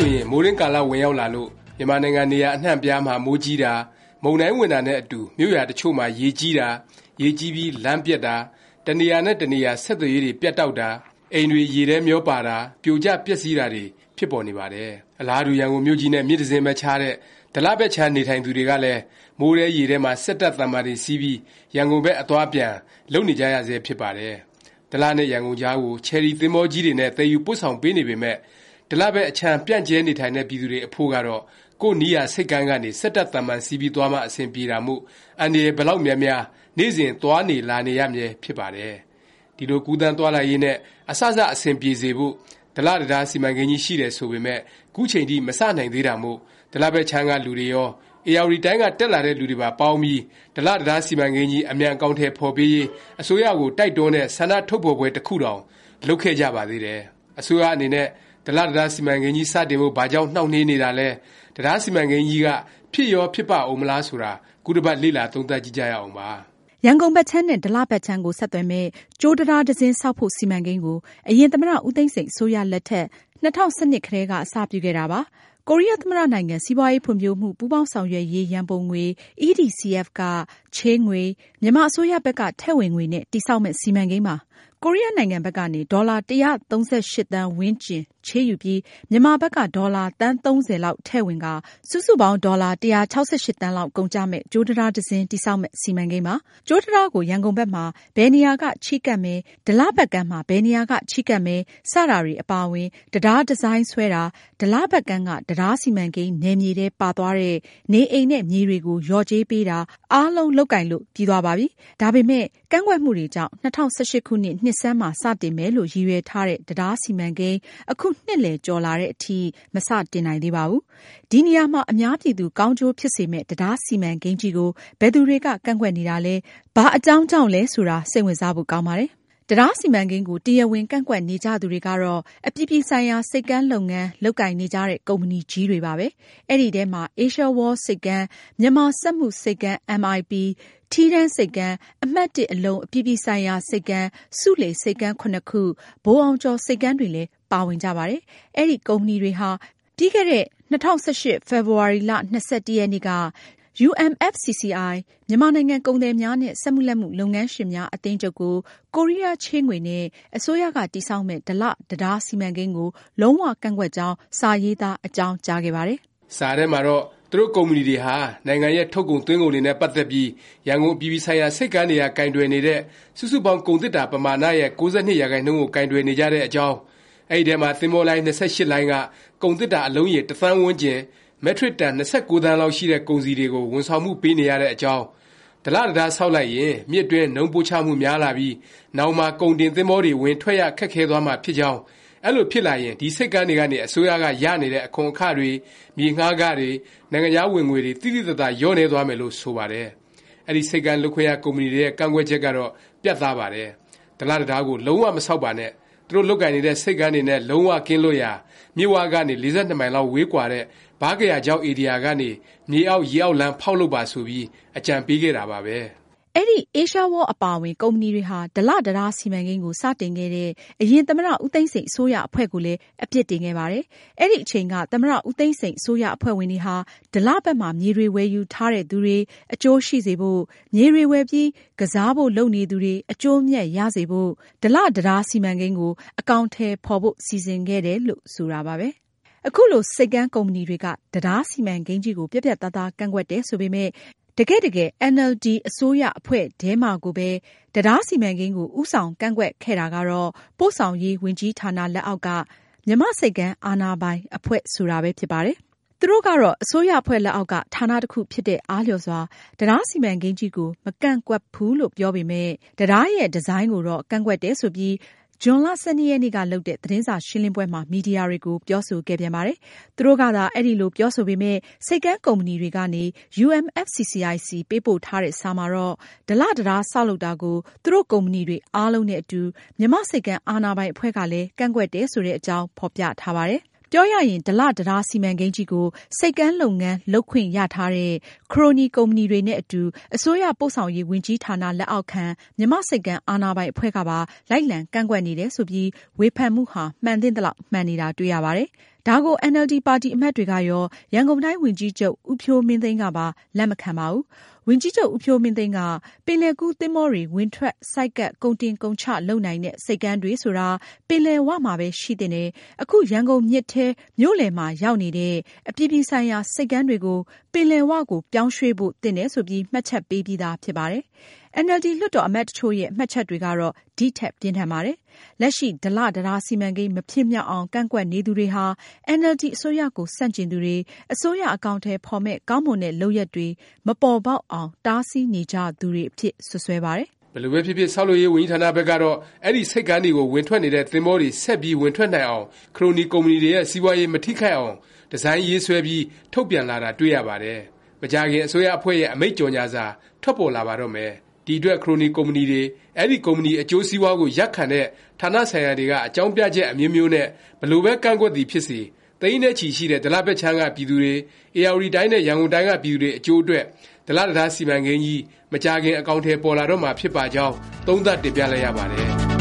ဆိုရင် မိုးတွင်းကာလ ဝင်ရောက်လာလို့ မြန်မာနိုင်ငံ နေရာ အနှံ့အပြားမှာ မိုးကြီးတာ၊မုန်တိုင်းဝင်တာနဲ့အတူ မြို့ရွာ တစ်ချို့မှာ ရေကြီးတာ၊ရေကြီးပြီး လမ်းပျက်တာ၊တစ်နေရာနဲ့ တစ်နေရာ ဆက်သွယ်ရေးတွေ ပြတ်တောက်တာ၊အိမ်တွေ ရေထဲမျောပါတာ၊ပြိုကျ ပျက်စီးတာတွေ ဖြစ်ပေါ်နေပါတယ်။အလားတူ ရန်ကုန်မြို့ကြီးနဲ့ မြစ်တစင်းပဲခြားတဲ့ ဒလဘက်ခြမ်း နေထိုင်သူတွေကလည်း မိုးထဲရေထဲမှာ စက်တပ်သဗ္ဗာန်တွေစီးပြီး ရန်ကုန်ဘက် အသွားအပြန် လုပ်နေကြရဆဲ ဖြစ်ပါတယ်။ဒလနဲ့ ရန်ကုန်ကြားကို ချယ်ရီ သင်္ဘောကြီးတွေနဲ့ သယ်ယူပို့ဆောင်ပေးနေပေမယ့် ဒလဘက်အခြမ်းပြန့်ကျဲနေထိုင်တဲ့ပြည်သူတွေအဖို့ကတော့ကိုယ့်နီးရာဆိပ်ကမ်းကနေစက်တပ်သဗ္ဗာန်စီးပြီးသွားမှအဆင်ပြေတာမို့အန္တရာယ်ဘယ်လောက်များများနေ့စဉ်သွားနေလာနေရမြဲဖြစ်ပါတယ်။ဒီလိုကူးသန်းသွားလာရေးနဲ့အစစအဆင်ပြေစေဖို့ဒလတံတားစီမံကိန်းကြီးရှိတယ်ဆိုပေမယ့်ခုချိန်ထိမစနိုင်သေးတာမို့ဒလဘက်ခြမ်းကလူတွေရော၊ဧရာဝတီတိုင်းကတက်လာတဲ့လူတွေပါပေါင်းပြီးဒလတံတားစီမံကိန်းကြီးအမြန်အကောင်အထည်ဖော်ပေးရေးအစိုးရကိုတိုက်တွန်းတဲ့ဆန္ဒထုတ်ဖော်ပွဲတစ်ခုတောင်လုပ်ခဲ့ကြပါသေးတယ်။အစိုးရအနေနဲ့ ဒလတံတားစီမံကိန်းကြီးစတင်ဖို့ဘာကြောင့်နှောင့်နှေးနေတာလဲ၊တံတားစီမံကိန်းကြီးကဖြစ်ရောဖြစ်ပါ့ဦးမလားဆိုတာခုတစ်ပတ်လေ့လာသုံးသပ်ကြည့်ကြရအောင်ပါ။ရန်ကုန်ဘက်ခြမ်းနဲ့ဒလဘက်ခြမ်းကိုဆက်သွယ်မယ့်ကြိုးတံတားတစ်စင်းဆောက်ဖို့စီမံကိန်းကိုအရင်သမ္မတဦးသိန်းစိန်အစိုးရလက်ထက်၂၀၁၂ကတည်းကအစပြုခဲ့တာပါ။ကိုရီးယားသမ္မတနိုင်ငံစီးပွားရေးဖွံ့ဖြိုးမှုပူးပေါင်းဆောင်ရွက်ရေးရံပုံငွေ EDCF ကချေးငွေ၊မြန်မာအစိုးရဘက်ကထည့်ဝင်ငွေနဲ့တည်ဆောက်မယ့်စီမံကိန်းပါ။ကိုရီးယားနိုင်ငံဘက်ကနေဒေါ်လာ၁၃၈သန်းဝန်းကျင်ချေးယူပြီး မြန်မာဘက်က ဒေါ်လာ သန်း ၃၀ လောက် ထည့်ဝင်ကာ စုစုပေါင်း ဒေါ်လာ ၁၆၈ သန်းလောက် ကုန်ကျမယ့် ကြိုးတံတားတစ်စင်း တည်ဆောက်မယ့် စီမံကိန်းပါ။ကြိုးတံတားကို ရန်ကုန်ဘက်မှာ ဘယ်နေရာက ချဉ်းကပ်မယ်၊ဒလဘက်ကမ်းမှာ ဘယ်နေရာက ချဉ်းကပ်မယ် စတာတွေ အပါအဝင် တံတား ဒီဇိုင်းဆွဲတာ၊ဒလဘက်ကမ်းက တံတားစီမံကိန်း နယ်မြေထဲ ပါသွားတဲ့ နေအိမ်နဲ့ မြေတွေကို လျော်ကြေးပေးတာ အားလုံး လုပ်ကိုင်လို့ ပြီးသွားပါပြီ။ဒါပေမယ့် ကန့်ကွက်မှုတွေကြောင့် ၂၀၁၈ ခုနှစ် နှစ်ဆန်းမှာ စတင်မယ်လို့ ရည်ရွယ်ထားတဲ့ တံတားစီမံကိန်း အခုနှစ်လည်ကျော်လာသည်အထိ မစတင်နိုင်သေးပါဘူး။ဒီနေရာမှာ အများပြည်သူ ကောင်းကျိုးဖြစ်စေမယ့် တံတားစီမံကိန်းကြီးကို ဘယ်သူတွေက ကန့်ကွက်နေတာလဲ၊ဘာအကြောင်းကြောင့်လဲ ဆိုတာ စိတ်ဝင်စားဖို့ ကောင်းပါတယ်။တံတားစီမံကိန်းကို တရားဝင် ကန့်ကွက်နေကြသူတွေကတော့ အပြည်ပြည်ဆိုင်ရာ ဆိပ်ကမ်းလုပ်ငန်း လုပ်ကိုင်နေကြတဲ့ ကုမ္ပဏီကြီးတွေပါပဲ။အဲဒီထဲမှာ Asia World ဆိပ်ကမ်း၊မြန်မာစက်မှုဆိပ်ကမ်း MIP ၊ထီးတန်းဆိပ်ကမ်း၊အမှတ် အလုံ အပြည်ပြည်ဆိုင်ရာ ဆိပ်ကမ်း၊ဆူးလေဆိပ်ကမ်း ခု၊ဗိုလ်အောင်ကျော် ဆိပ်ကမ်းတွေလည်း ပါဝင်ကြပါတယ်။အဲဒီ ကုမ္ပဏီတွေဟာ ပြီးခဲ့တဲ့ ၂၀၁၈ ဖေဖေါ်ဝါရီ ၂၁ ရက်နေ့က UMFCCI မြန်မာနိုင်ငံ ကုန်သည်များနဲ့ စက်မှုလက်မှု လုပ်ငန်းရှင်များ အသင်းချုပ်ကို ကိုရီးယား ချေးငွေနဲ့ အစိုးရက တည်ဆောက်မယ့် ဒလ တံတား စီမံကိန်းကို လုံး၀ ကန့်ကွက်ကြောင်း စာရေးသား အကြောင်းကြားခဲ့ပါတယ်။စာထဲမှာတော့ သူတို့ ကုမ္ပဏီတွေဟာ နိုင်ငံရဲ့ ထုတ်ကုန် သွင်းကုန်တွေနဲ့ ပတ်သက်ပြီး ရန်ကုန် အပြည်ပြည်ဆိုင်ရာ ဆိပ်ကမ်းတွေက ကိုင်တွယ်နေတဲ့ စုစုပေါင်း ကုန်သေတ္တာ ပမာဏရဲ့ ၉၂ ရာခိုင်နှုန်းကို ကိုင်တွယ်နေကြတဲ့အကြောင်း၊ အဲဒီထဲမှာသင်္ဘောလိုင်း၂၈လိုင်းကကုန်သေတ္တာအလုံးရေတစ်သန်းဝန်းကျင်၊မက်ထရစ်တန်၂၉သန်းလောက်ရှိတဲ့ကုန်စည်တွေကိုဝန်ဆောင်မှုပေးနေရတဲ့အကြောင်း၊ဒလတံတားဆောက်လိုက်ရင်မြစ်အတွင်းနုန်းပို့ချမှုများလာပြီးနောင်မှာကုန်တင်သင်္ဘောတွေဝင်ထွက်ရခက်ခဲသွားမှာဖြစ်ကြောင်း၊အဲလိုဖြစ်လာရင်ဒီဆိပ်ကမ်းတွေကနေအစိုးရကရနေတဲ့အခွန်အခတွေ၊မြေငှားခတွေ၊နိုင်ငံခြားဝင်ငွေတွေသိသိသာသာလျော့နည်းသွားမယ်လို့ဆိုပါတယ်။အဲဒီဆိပ်ကမ်းလုပ်ခွင့်ရကုမ္ပဏီတွေရဲ့ကန့်ကွက်ချက်ကတော့ပြတ်သားပါတယ်။ဒလတံတားကိုလုံး၀မဆောက်ပါနဲ့၊ သူတို့လုပ်ကိုင်နေတဲ့ဆိပ်ကမ်းတွေနဲ့လုံး၀ကင်းလွတ်ရာ၊မြစ်ဝကနေ၄၂မိုင်လောက်ဝေးကွာတဲ့ဗားကရာချောက်ဧရိယာကနေမြေအောက်၊ရေအောက်လမ်းဖေါက်လုပ်ပါဆိုပြီးအကြံပေးခဲ့တာပါပဲ။ အဲဒီ Asia World အပါအဝင် ကုမ္ပဏီတွေဟာ ဒလ တံတားစီမံကိန်းကို စတင်ခဲ့တဲ့ အရင် သမ္မတ ဦးသိန်းစိန် အစိုးရအဖွဲ့ကိုလည်း အပြစ်တင်ခဲ့ပါတယ်။အဲဒီအချိန်က သမ္မတ ဦးသိန်းစိန် အစိုးရအဖွဲ့ဝင်တွေဟာ ဒလဘက်မှာ မြေတွေ ဝယ်ယူထားတဲ့သူတွေ အကျိုးရှိစေဖို့၊မြေတွေဝယ်ပြီး ကစားဖို့ လုပ်နေသူတွေ အကျိုးအမြတ် ရစေဖို့ ဒလ တံတားစီမံကိန်းကို အကောင်အထည်ဖော်ဖို့ စီစဉ်ခဲ့တယ်လို့ ဆိုတာပါပဲ။အခုလို ဆိပ်ကမ်းကုမ္ပဏီတွေက တံတားစီမံကိန်းကြီးကို ပြတ်ပြတ်သားသား ကန့်ကွက်တယ် ဆိုပေမယ့် တကယ့်တကယ်အင်န်အယ်လ်ဒီအစိုးရအဖွဲ့ထဲမှာကိုပဲ တံတားစီမံကိန်းကို ဦးဆောင်ကန့်ကွက်ခဲ့တာကတော့ ပို့ဆောင်ရေးဝန်ကြီးဌာနလက်အောက်က မြန်မာ့ဆိပ်ကမ်းအာဏာပိုင်အဖွဲ့ဆိုတာပဲ ဖြစ်ပါတယ်။သူတို့ကတော့ အစိုးရအဖွဲ့လက်အောက်က ဌာနတစ်ခုဖြစ်တဲ့အားလျော်စွာ တံတားစီမံကိန်းကြီးကို မကန့်ကွက်ဘူးလို့ ပြောပေမယ့် တံတားရဲ့ ဒီဇိုင်းကိုတော့ ကန့်ကွက်တယ်ဆိုပြီး ဇွန်လ ၁၂ ရက်နေ့က လုပ်တဲ့ သတင်းစာရှင်းလင်းပွဲမှာ မီဒီယာတွေကို ပြောဆိုခဲ့ပြန်ပါတယ်။သူတို့ကသာ အဲလို ပြောဆိုပေမယ့် ဆိပ်ကမ်းကုမ္ပဏီတွေကနေ UMFCCI ဆီ ပေးပို့ထားတဲ့ စာမှာတော့ ဒလ တံတား ဆောက်လုပ်တာကို သူတို့ ကုမ္ပဏီတွေ အားလုံးနဲ့အတူ မြန်မာ့ဆိပ်ကမ်း အာဏာပိုင်အဖွဲ့ကလည်း ကန့်ကွက်တယ် ဆိုတဲ့အကြောင်း ဖော်ပြထားပါတယ်။ ပြောရရင် ဒလ တံတားစီမံကိန်းကြီးကို ဆိပ်ကမ်းလုပ်ငန်း လုပ်ခွင့်ရထားတဲ့ ခရိုနီကုမ္ပဏီတွေနဲ့အတူ အစိုးရ ပို့ဆောင်ရေးဝန်ကြီးဌာန လက်အောက်ခံ မြန်မာ့ဆိပ်ကမ်းအာဏာပိုင်အဖွဲ့ကပါ လိုက်လံကန့်ကွက်နေတယ်ဆိုပြီး ဝေဖန်မှုဟာ မှန်သင့်သလောက် မှန်နေတာ တွေ့ရပါတယ်။ဒါကိုအင်န်အယ်လ်ဒီပါတီအမတ်တွေကရော၊ရန်ကုန်တိုင်းဝန်ကြီးချုပ် ဦးဖြိုးမင်းသိန်းကပါ လက်မခံပါဘူး။ဝန်ကြီးချုပ် ဦးဖြိုးမင်းသိန်းက ပင်လယ်ကူးသင်္ဘောတွေ ဝင်ထွက် ဆိုက်ကပ် ကုန်တင်ကုန်ချလုပ်နိုင်တဲ့ ဆိပ်ကမ်းတွေဆိုတာ ပင်လယ်၀မှာပဲ ရှိသင့်တယ်၊အခု ရန်ကုန်မြစ်ထဲ မြို့လယ်မှာရောက်နေတဲ့ အပြည်ပြည်ဆိုင်ရာ ဆိပ်ကမ်းတွေကို ပင်လယ်၀ကို ပြောင်းရွှေ့ဖို့ သင့်တယ်ဆိုပြီး မှတ်ချက်ပေးပြီးသား ဖြစ်ပါတယ်။အင်န်အယ်လ်ဒီလွှတ်တော်အမတ်တချို့ရဲ့ မှတ်ချက်တွေကတော့ ဒီထက်ပြင်းထန်ပါတယ်။လက်ရှိ ဒလ တံတားစီမံကိန်း မဖြစ်မြောက်အောင် ကန့်ကွက်နေသူတွေဟာအင်န်အယ်လ်ဒီအစိုးရကို ဆန့်ကျင်သူတွေ၊အစိုးရ အကောင်အထည် ဖော်မယ့် ကောင်းမွန်တဲ့ လုပ်ရပ်တွေ မပေါ်ပေါက်အောင် တားဆီးနေကြသူတွေအဖြစ် စွပ်စွဲပါတယ်။ဘယ်လိုပဲဖြစ်ဖြစ် ဆောက်လုပ်ရေး ဝန်ကြီးဌာနဘက်ကတော့ အဲဒီ ဆိပ်ကမ်းတွေကို ဝင်ထွက်နေတဲ့ သင်္ဘောတွေ ဆက်ပြီး ဝင်ထွက်နိုင်အောင်၊ခရိုနီ ကုမ္ပဏီတွေရဲ့ စီးပွားရေး မထိခိုက်အောင် ဒီဇိုင်းရေးဆွဲပြီး ထုတ်ပြန်လာတာ တွေ့ရပါတယ်။မကြာခင် အစိုးရအဖွဲ့ရဲ့ အမိန့်ကြေငြာစာ ထွက်ပေါ်လာပါတော့မယ်။ ဒီအတွက် ခရိုနီ ကုမ္ပဏီတွေ၊အဲဒီ ကုမ္ပဏီ အကျိုးစီးပွားကို ရပ်ခံတဲ့ ဌာနဆိုင်ရာတွေက အကြောင်းပြချက် အမျိုးမျိုးနဲ့ ဘယ်လိုပဲ ကန့်ကွက်သည်ဖြစ်စေ သိန်းနဲ့ချီရှိတဲ့ ဒလ ဘက်ခြမ်းက ပြည်သူတွေ၊ဧရာဝတီတိုင်းနဲ့ ရန်ကုန်တိုင်းက ပြည်သူတွေ အကျိုးအတွက် ဒလ တံတား စီမံကိန်းကြီး မကြာခင် အကောင်အထည် ပေါ်လာတော့မှာ ဖြစ်ပါကြောင်း သုံးသပ်တင်ပြလိုက်ရပါတယ်